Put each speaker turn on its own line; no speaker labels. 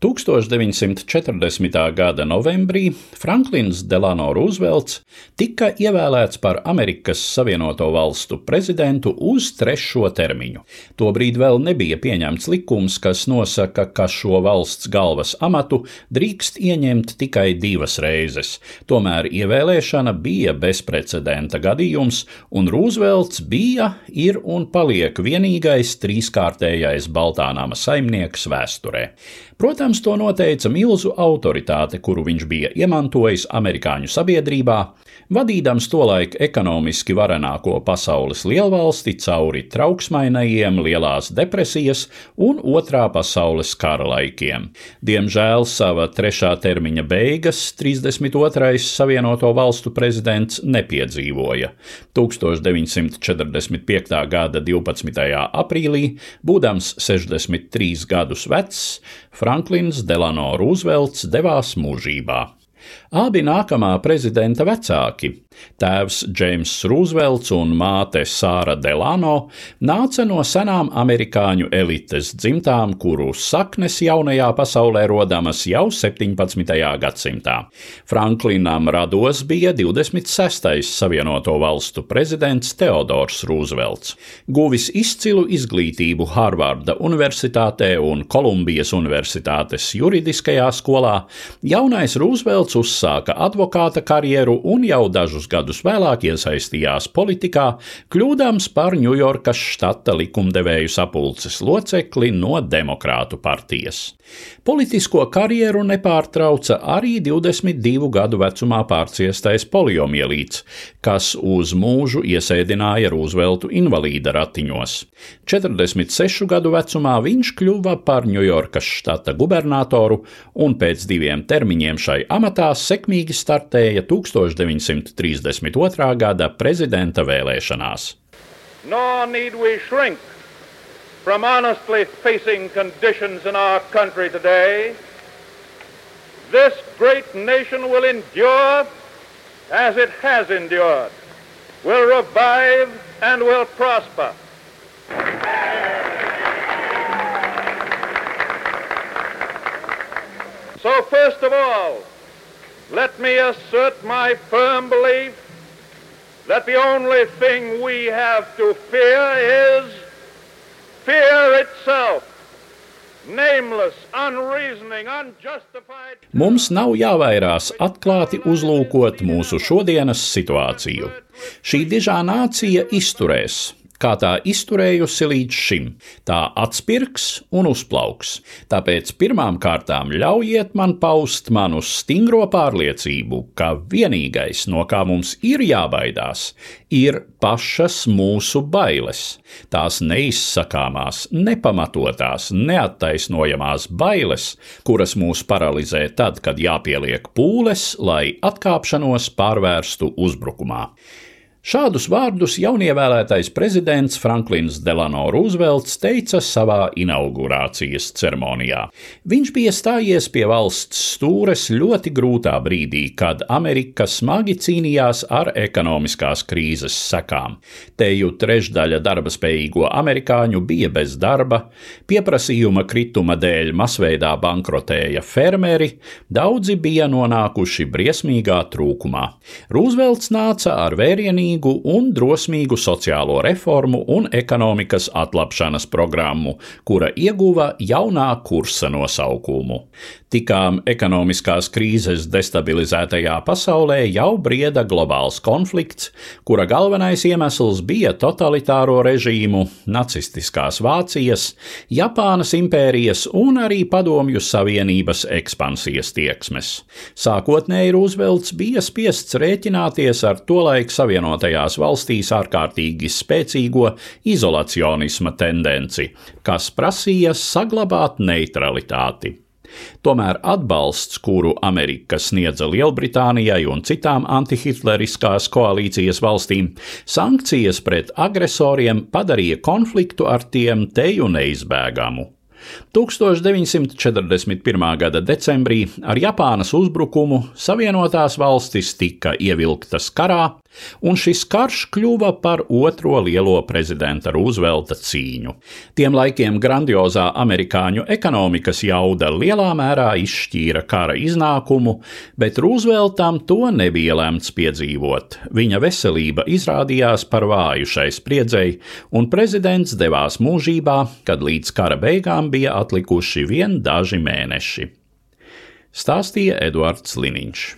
1940. gada novembrī Franklins Delano Roosevelts tika ievēlēts par Amerikas Savienoto Valstu prezidentu uz trešo termiņu. Tobrīd vēl nebija pieņemts likums, kas nosaka, ka šo valsts galvas amatu drīkst ieņemt tikai divas reizes. Tomēr ievēlēšana bija bezprecedenta gadījums, un Roosevelts bija, ir un paliek vienīgais trīskārtējais Baltānama saimnieks vēsturē. Protams, to noteica milzu autoritāte, kuru viņš bija iemantojis amerikāņu sabiedrībā, vadīdams tolaik ekonomiski varenāko pasaules lielvalsti cauri trauksmainajiem lielās depresijas un otrā pasaules kara laikiem. Diemžēl sava trešā termiņa beigas 32. Savienoto valstu prezidents nepiedzīvoja. 1945. gada 12. aprīlī, būdams 63 gadus vecs, Franklins Delano Roosevelts devās mūžībā. Abi nākamā prezidenta vecāki, tēvs Džeims Rūzvelts un māte Sāra Delano, nāca no senām amerikāņu elites dzimtām, kuru saknes jaunajā pasaulē rodamas jau 17. gadsimtā. Franklinam rados bija 26. Savienoto valstu prezidents Teodors Rūzvelts. Guvis izcilu izglītību Harvarda Universitātē un Kolumbijas Universitātes juridiskajā skolā, jaunais Rūzvelts uzsāka advokāta karjeru un jau dažus gadus vēlāk iesaistījās politikā, kļūdams par Ņujorkas štata likumdevēju sapulces locekli no Demokrātu partijas. Politisko karjeru nepārtrauca arī 22 gadu vecumā pārciestais poliomielīts, kas uz mūžu iesēdināja Rūzveltu invalīda ratiņos. 46 gadu vecumā viņš kļuva par Ņujorkas štata gubernatoru un pēc diviem termiņiem šai amatā sekmīgi startēja 1932. gada prezidenta vēlēšanās.
Nor need we shrink from honestly facing conditions in our country today, this great nation will endure as it has endured, will revive and will prosper. So, first of all, let me assert my firm belief that the only thing we have to fear is fear itself. Nameless, unreasoning, unjustified.
Mums nav jāvairās atklāti uzlūkot mūsu šodienas situāciju. Šī dižā nācija izturēs, kā tā izturējusi līdz šim. Tā atspirgs un uzplauks. Tāpēc pirmām kārtām ļaujiet man paust manu stingro pārliecību, ka vienīgais, no kā mums ir jābaidās, ir pašas mūsu bailes. Tās neizsakāmās, nepamatotās, neattaisnojamās bailes, kuras mūs paralizē tad, kad jāpieliek pūles, lai atkāpšanos pārvērstu uzbrukumā. Šādus vārdus jaunievēlētais prezidents Franklins Delano Roosevelts teica savā inaugurācijas ceremonijā. Viņš bija stājies pie valsts stūres ļoti grūtā brīdī, kad Amerika smagi cīnījās ar ekonomiskās krīzes sekām. Teju trešdaļa darba spējīgo amerikāņu bija bez darba, pieprasījuma krituma dēļ masveidā bankrotēja fermeri, daudzi bija nonākuši briesmīgā trūkumā. Roosevelts nāca ar vērienīgu veiksmīgu un drosmīgu sociālo reformu un ekonomikas atlapšanas programmu, kura ieguva jaunā kursa nosaukumu. Tikām ekonomiskās krīzes destabilizētajā pasaulē jau brieda globāls konflikts, kura galvenais iemesls bija totalitāro režīmu, nacistiskās Vācijas, Japānas impērijas un arī Padomju Savienības ekspansijas tieksmes. Sākotnēji Rūzvelts bija spiests rēķināties ar tolaik savienotajām Savienotajās valstīs ārkārtīgi spēcīgo izolacionisma tendenci, kas prasīja saglabāt neutralitāti. Tomēr atbalsts, kuru Amerika sniedza Lielbritānijai un citām antihitleriskās koalīcijas valstīm, sankcijas pret agresoriem padarīja konfliktu ar tiem teju neizbēgamu. 1941. gada decembrī ar Japānas uzbrukumu Savienotās valstis tika ievilktas karā, un šis karš kļuva par otro lielo prezidenta Rūzvelta cīņu. Tiem laikiem grandiozā amerikāņu ekonomikas jauda lielā mērā izšķīra kara iznākumu, bet Rūzveltam to nebija lemts piedzīvot. Viņa veselība izrādījās par vāju šai spriedzei, un prezidents devās mūžībā, kad līdz kara beigām bija atlikuši vien daži mēneši. Stāstīja Eduards Liniņš.